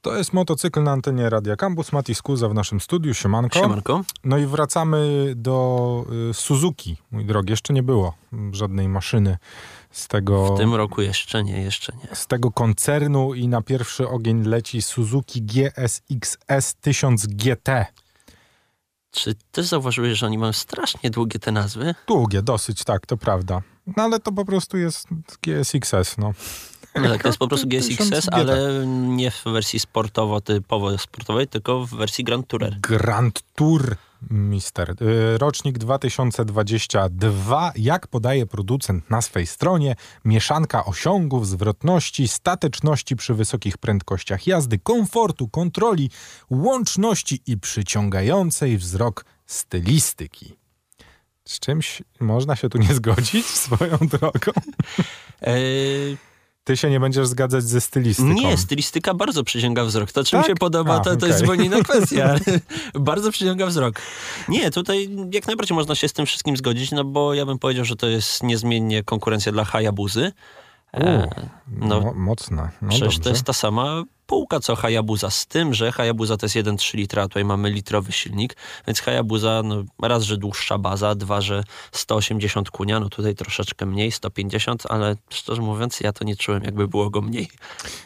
To jest motocykl na antenie Radia Campus. Mati Skuza w naszym studiu. Siemanko. Siemanko. No i wracamy do y, Suzuki, mój drogi. Jeszcze nie było żadnej maszyny z tego... W tym roku jeszcze nie, jeszcze nie. Z tego koncernu i na pierwszy ogień leci Suzuki GSX-S 1000 GT. Czy też zauważyłeś, że oni mają strasznie długie te nazwy? Długie, dosyć, tak, to prawda. No ale to po prostu jest GSX-S, no. No tak, to jest po prostu GSX-S, ale nie w wersji sportowo-typowo sportowej, tylko w wersji Grand Tourer. Grand Tour Mister. Y, rocznik 2022. Jak podaje producent na swej stronie, mieszanka osiągów, zwrotności, stateczności przy wysokich prędkościach jazdy, komfortu, kontroli, łączności i przyciągającej wzrok stylistyki. Z czymś można się tu nie zgodzić swoją drogą? Ty się nie będziesz zgadzać ze stylistyką. Nie, stylistyka bardzo przyciąga wzrok. To, czym tak? się podoba, A, to, to okay. jest zupełnie inna kwestia. bardzo przyciąga wzrok. Nie, tutaj jak najbardziej można się z tym wszystkim zgodzić, no bo ja bym powiedział, że to jest niezmiennie konkurencja dla Hayabuzy. E, no, mocna. No przecież dobrze. to jest ta sama półka co Hayabusa, z tym, że Hayabusa to jest 1,3 litra, a tutaj mamy litrowy silnik, więc Hayabusa no, raz, że dłuższa baza, dwa, że 180 kunia, no tutaj troszeczkę mniej, 150, ale szczerze mówiąc ja to nie czułem, jakby było go mniej.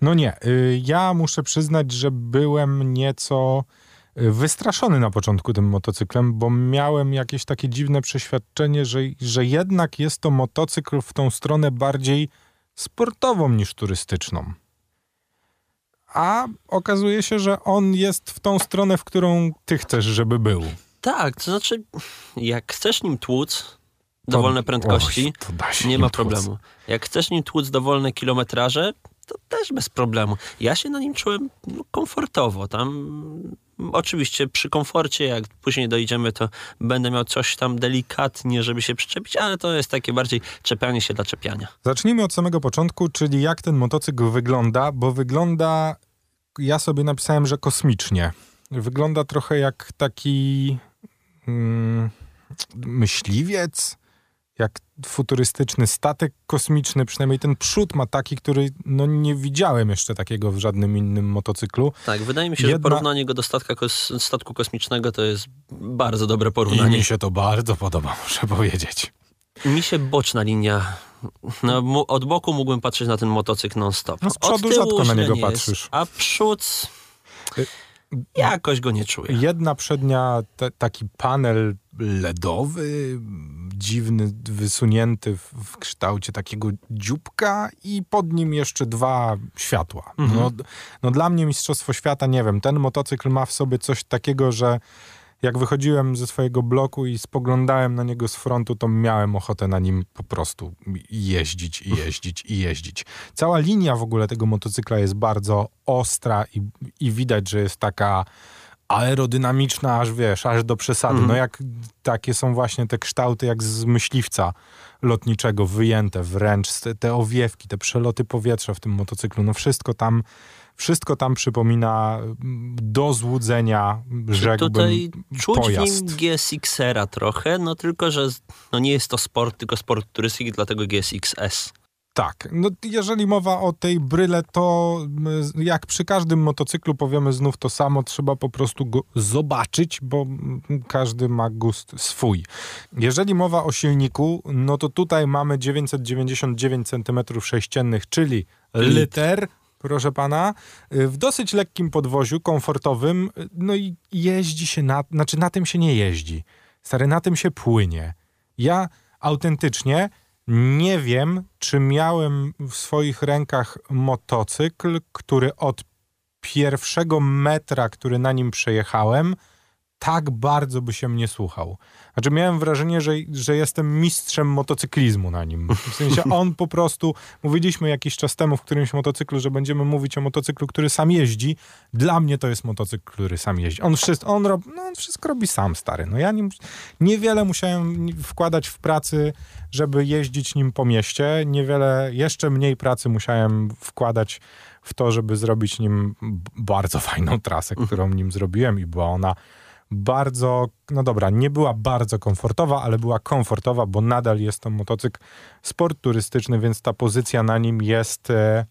No nie, y, ja muszę przyznać, że byłem nieco y, wystraszony na początku tym motocyklem, bo miałem jakieś takie dziwne przeświadczenie, że, że jednak jest to motocykl w tą stronę bardziej sportową niż turystyczną. A okazuje się, że on jest w tą stronę, w którą ty chcesz, żeby był. Tak, to znaczy, jak chcesz nim tłuc dowolne prędkości, nie ma problemu. Tłuc. Jak chcesz nim tłuc dowolne kilometraże, to też bez problemu. Ja się na nim czułem no, komfortowo. Tam oczywiście przy komforcie, jak później dojdziemy, to będę miał coś tam delikatnie, żeby się przyczepić, ale to jest takie bardziej czepianie się dla czepiania. Zacznijmy od samego początku, czyli jak ten motocykl wygląda, bo wygląda, ja sobie napisałem, że kosmicznie. Wygląda trochę jak taki mm, myśliwiec, jak futurystyczny statek kosmiczny, przynajmniej ten przód ma taki, który no nie widziałem jeszcze takiego w żadnym innym motocyklu. Tak, wydaje mi się, Jedna... że porównanie go do statka kos statku kosmicznego to jest bardzo dobre porównanie. I mi się to bardzo podoba, muszę powiedzieć. Mi się boczna linia no, od boku mógłbym patrzeć na ten motocykl non-stop. No z przodu rzadko na niego patrzysz. Jest, a przód... Y, jakoś go nie czuję. Jedna przednia, te, taki panel LEDowy, dziwny, wysunięty w, w, kształcie takiego dzióbka i pod nim jeszcze dwa światła. Mhm. No, no dla mnie Mistrzostwo Świata, nie wiem, ten motocykl ma w sobie coś takiego, że jak wychodziłem ze swojego bloku i spoglądałem na niego z frontu, to miałem ochotę na nim po prostu jeździć i jeździć i jeździć. Cała linia w ogóle tego motocykla jest bardzo ostra i, i widać, że jest taka aerodynamiczna, aż wiesz, aż do przesady. Mm. No jak takie są właśnie te kształty jak z myśliwca lotniczego, wyjęte wręcz, te, te owiewki, te przeloty powietrza w tym motocyklu, no wszystko tam wszystko tam przypomina mm, do złudzenia, rzekłbym, Tutaj czuć pojazd. w nim GSX-era trochę, no tylko, że no nie jest to sport, tylko sport turystyki, dlatego GSX-S. Tak, no jeżeli mowa o tej bryle, to mm, jak przy każdym motocyklu powiemy znów to samo, trzeba po prostu go zobaczyć, bo mm, każdy ma gust swój. Jeżeli mowa o silniku, no to tutaj mamy 999 cm3, czyli liter, proszę pana, y, w dosyć lekkim podwoziu, komfortowym, no i jeździ się na, znaczy na tym się nie jeździ. Stary, na tym się płynie. Ja autentycznie nie wiem, czy miałem w swoich rękach motocykl, który od pierwszego metra, który na nim przejechałem, tak bardzo by się mnie słuchał. Znaczy miałem wrażenie, że, że jestem mistrzem motocyklizmu na nim. W sensie on po prostu, mówiliśmy jakiś czas temu w którymś motocyklu, że będziemy mówić o motocyklu, który sam jeździ. Dla mnie to jest motocykl, który sam jeździ. On wszystko, on rob, no, on wszystko robi sam, stary. No ja nim, niewiele musiałem wkładać w pracy, żeby jeździć nim po mieście. Niewiele, jeszcze mniej pracy musiałem wkładać w to, żeby zrobić nim bardzo fajną trasę, którą nim zrobiłem i była ona bardzo, no dobra, nie była bardzo komfortowa, ale była komfortowa, bo nadal jest to motocykl sport turystyczny, więc ta pozycja na nim jest e,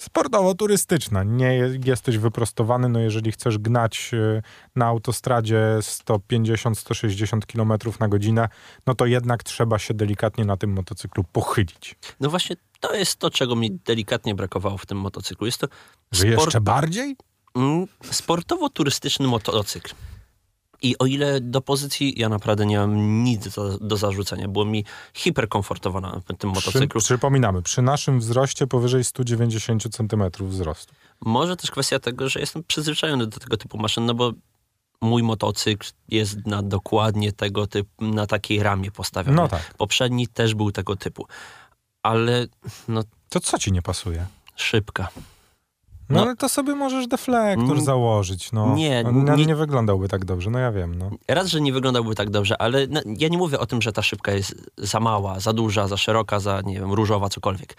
sportowo-turystyczna. Nie jesteś wyprostowany, no jeżeli chcesz gnać y, na autostradzie 150-160 km na godzinę, no to jednak trzeba się delikatnie na tym motocyklu pochylić. No właśnie to jest to, czego mi delikatnie brakowało w tym motocyklu. Jest to sport... jeszcze bardziej? Mm, sportowo-turystyczny motocykl. I o ile do pozycji ja naprawdę nie mam nic do, do zarzucenia. Było mi hiperkomfortowo na tym motocyklu. Przy, przypominamy, przy naszym wzroście powyżej 190 cm wzrostu. Może też kwestia tego, że jestem przyzwyczajony do tego typu maszyn, no bo mój motocykl jest na dokładnie tego typu, na takiej ramie postawiony. No tak. Poprzedni też był tego typu. Ale no... To co ci nie pasuje? Szybka. No, no, ale to sobie możesz deflektor mm, założyć, no. Nie, On nie, nie wyglądałby tak dobrze, no ja wiem, no. Raz, że nie wyglądałby tak dobrze, ale no, ja nie mówię o tym, że ta szybka jest za mała, za duża, za szeroka, za, nie wiem, różowa, cokolwiek.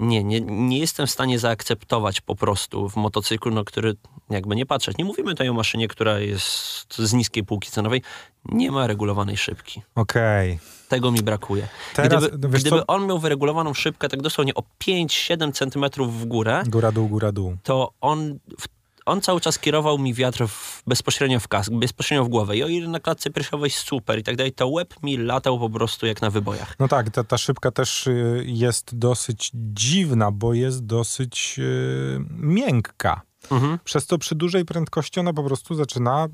Nie, nie, nie jestem w stanie zaakceptować po prostu w motocyklu, no, który jakby nie patrzeć. Nie mówimy tutaj o maszynie, która jest z niskiej półki cenowej. Nie ma regulowanej szybki. Okej. Okay. Tego mi brakuje. Teraz, gdyby, gdyby on miał wyregulowaną szybkę tak dosłownie o 5-7 centymetrów w górę, góra dół, góra dół, to on on cały czas kierował mi wiatr w, bezpośrednio w kask, bezpośrednio w głowę. I o ile na klatce piersiowej super i tak dalej, to łeb mi latał po prostu jak na wybojach. No tak, ta, ta szybka też y, jest dosyć dziwna, bo jest dosyć yy, miękka. Mhm. Przez to przy dużej prędkości ona po prostu zaczyna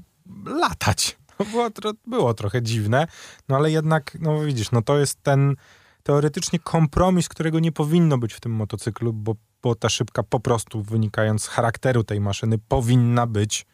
latać. To było, było trochę dziwne, no ale jednak, no widzisz, no to jest ten teoretycznie kompromis, którego nie powinno być w tym motocyklu, bo, bo ta szybka po prostu wynikając z charakteru tej maszyny powinna być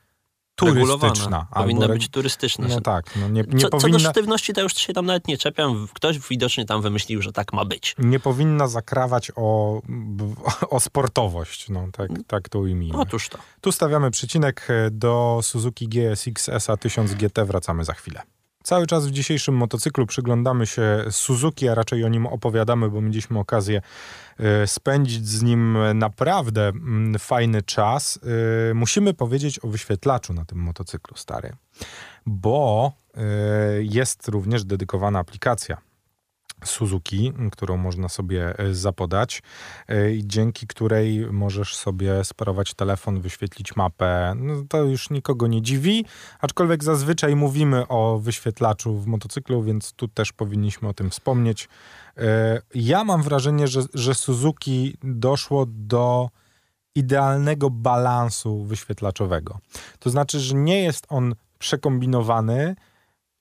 turystyczna. Powinna albo... być turystyczna. No tak. No nie, nie co, powinna... co do sztywności, to już się tam nawet nie czepiam. Ktoś widocznie tam wymyślił, że tak ma być. Nie powinna zakrawać o, o sportowość. No, tak, tak to ujmijmy. Otóż to. Tu stawiamy przycinek do Suzuki GSX SA 1000 GT. Wracamy za chwilę. Cały czas w dzisiejszym motocyklu przyglądamy się Suzuki, a raczej o nim opowiadamy, bo mieliśmy okazję e, spędzić z nim naprawdę mm, fajny czas. E, musimy powiedzieć o wyświetlaczu na tym motocyklu stary, bo e, jest również dedykowana aplikacja Suzuki, którą można sobie e, zapodać, e, dzięki której możesz sobie sparować telefon, wyświetlić mapę. No, to już nikogo nie dziwi, aczkolwiek zazwyczaj mówimy o wyświetlaczu w motocyklu, więc tu też powinniśmy o tym wspomnieć. E, ja mam wrażenie, że, że Suzuki doszło do idealnego balansu wyświetlaczowego. To znaczy, że nie jest on przekombinowany,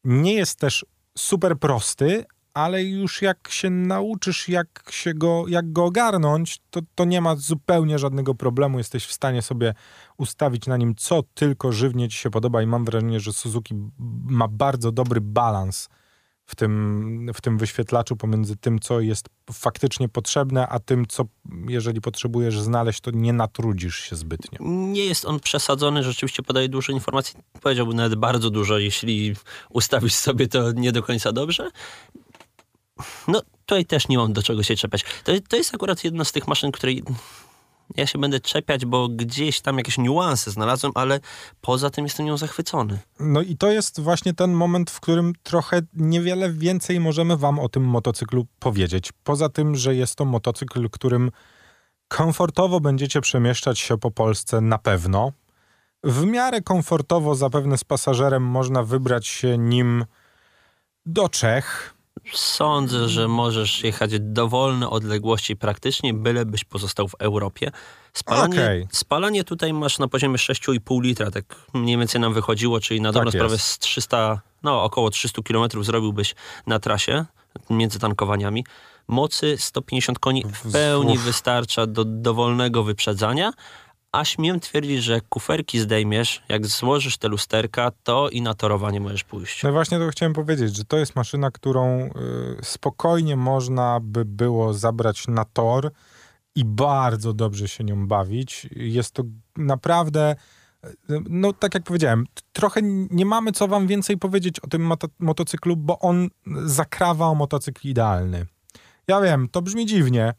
nie jest też super prosty, ale już jak się nauczysz, jak, się go, jak go ogarnąć, to, to nie ma zupełnie żadnego problemu. Jesteś w stanie sobie ustawić na nim, co tylko żywnie ci się podoba i mam wrażenie, że Suzuki ma bardzo dobry balans w tym, w tym wyświetlaczu pomiędzy tym, co jest faktycznie potrzebne, a tym, co jeżeli potrzebujesz znaleźć, to nie natrudzisz się zbytnio. Nie jest on przesadzony, rzeczywiście podaje dużo informacji, powiedziałbym nawet bardzo dużo, jeśli ustawisz sobie to nie do końca dobrze. No, tutaj też nie mam do czego się czepiać. To, to jest akurat jedna z tych maszyn, której ja się będę czepiać, bo gdzieś tam jakieś niuanse znalazłem, ale poza tym jestem nią zachwycony. No i to jest właśnie ten moment, w którym trochę niewiele więcej możemy wam o tym motocyklu powiedzieć. Poza tym, że jest to motocykl, którym komfortowo będziecie przemieszczać się po Polsce na pewno. W miarę komfortowo zapewne z pasażerem można wybrać się nim do Czech, Sądzę, że możesz jechać dowolne odległości praktycznie, bylebyś pozostał w Europie. Spalanie, okay. spalanie tutaj masz na poziomie 6,5 litra, tak mniej więcej nam wychodziło, czyli na dobrą tak sprawę z 300, no około 300 km zrobiłbyś na trasie między tankowaniami. Mocy 150 koni w pełni Uf. wystarcza do dowolnego wyprzedzania, a śmiem twierdzić, że kuferki zdejmiesz, jak złożysz te lusterka, to i na torowanie możesz pójść. No właśnie to chciałem powiedzieć, że to jest maszyna, którą y, spokojnie można by było zabrać na tor i bardzo dobrze się nią bawić. Jest to naprawdę y, no tak jak powiedziałem, trochę nie mamy co wam więcej powiedzieć o tym moto motocyklu, bo on zakrawa o motocykl idealny. Ja wiem, to brzmi dziwnie,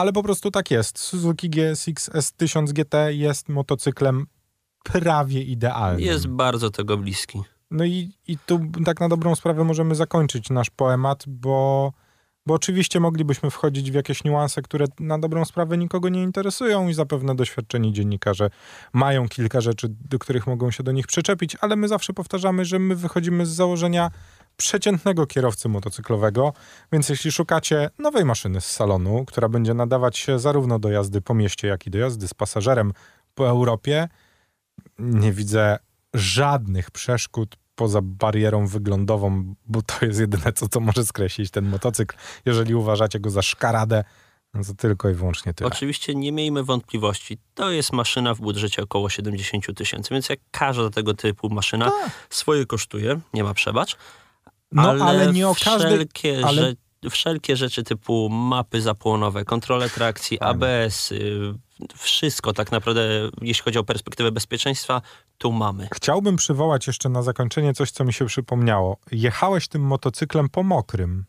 ale po prostu tak jest. Suzuki GSX S1000 GT jest motocyklem prawie idealnym. Jest bardzo tego bliski. No i, i tu tak na dobrą sprawę możemy zakończyć nasz poemat, bo, bo oczywiście moglibyśmy wchodzić w jakieś niuanse, które na dobrą sprawę nikogo nie interesują i zapewne doświadczeni dziennikarze mają kilka rzeczy, do których mogą się do nich przyczepić, ale my zawsze powtarzamy, że my wychodzimy z założenia przeciętnego kierowcy motocyklowego, więc jeśli szukacie nowej maszyny z salonu, która będzie nadawać się zarówno do jazdy po mieście, jak i do jazdy z pasażerem po Europie, nie widzę żadnych przeszkód poza barierą wyglądową, bo to jest jedyne, co, co może skreślić ten motocykl. Jeżeli uważacie go za szkaradę, no to tylko i wyłącznie tyle. Oczywiście nie miejmy wątpliwości. To jest maszyna w budżecie około 70 tysięcy, więc jak każda tego typu maszyna tak. swoje kosztuje, nie ma przebacz. No ale, ale nie o każdej... Wszelkie, ale... że, wszelkie rzeczy typu mapy zapłonowe, kontrole trakcji, ABS, y, wszystko tak naprawdę, jeśli chodzi o perspektywę bezpieczeństwa, tu mamy. Chciałbym przywołać jeszcze na zakończenie coś, co mi się przypomniało. Jechałeś tym motocyklem po mokrym.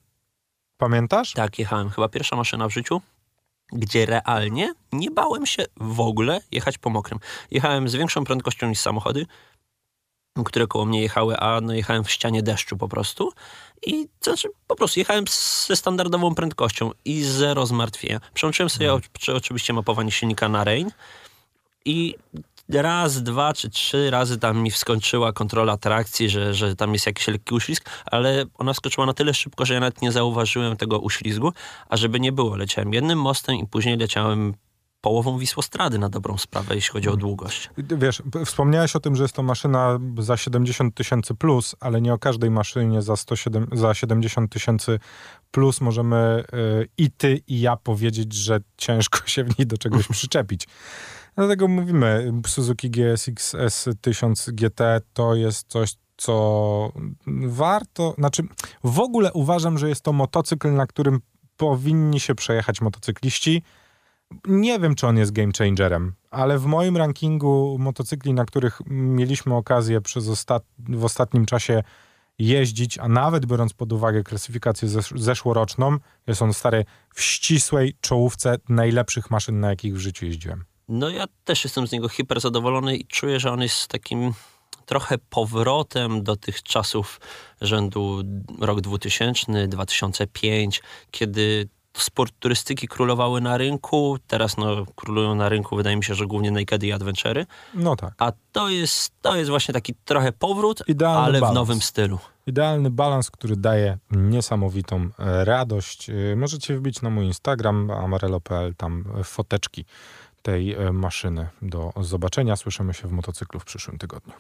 Pamiętasz? Tak, jechałem. Chyba pierwsza maszyna w życiu, gdzie realnie nie bałem się w ogóle jechać po mokrym. Jechałem z większą prędkością niż samochody, które koło mnie jechały, a no jechałem w ścianie deszczu po prostu. I to znaczy, po prostu jechałem ze standardową prędkością i zero zmartwienia. Przełączyłem sobie hmm. oczywiście mapowanie silnika na Rain i raz, dwa czy trzy razy tam mi wskoczyła kontrola trakcji, że, że tam jest jakiś lekki uślizg, ale ona wskoczyła na tyle szybko, że ja nawet nie zauważyłem tego uślizgu, a żeby nie było, leciałem jednym mostem i później leciałem połową Wisłostrady na dobrą sprawę, jeśli chodzi o mhm. długość. Wiesz, wspomniałeś o tym, że jest to maszyna za 70 tysięcy plus, ale nie o każdej maszynie za, 107, za 70 tysięcy plus możemy yy, i ty, i ja powiedzieć, że ciężko się w niej do czegoś przyczepić. Dlatego mówimy, Suzuki GSX S1000 GT to jest coś, co warto, znaczy w ogóle uważam, że jest to motocykl, na którym powinni się przejechać motocykliści. Nie wiem, czy on jest game changerem, ale w moim rankingu motocykli, na których mieliśmy okazję przez ostat w ostatnim czasie jeździć, a nawet biorąc pod uwagę klasyfikację zesz zeszłoroczną, jest on stary w ścisłej czołówce najlepszych maszyn, na jakich w życiu jeździłem. No ja też jestem z niego hiper zadowolony i czuję, że on jest takim trochę powrotem do tych czasów rzędu rok 2000, 2005, kiedy sport turystyki królowały na rynku. Teraz no, królują na rynku, wydaje mi się, że głównie naked i adventury. No tak. A to jest, to jest właśnie taki trochę powrót, Idealny ale balans. w nowym stylu. Idealny balans, który daje niesamowitą e, radość. E, możecie wbić na mój Instagram amarelo.pl, tam foteczki tej e, maszyny do zobaczenia. Słyszymy się w motocyklu w przyszłym tygodniu.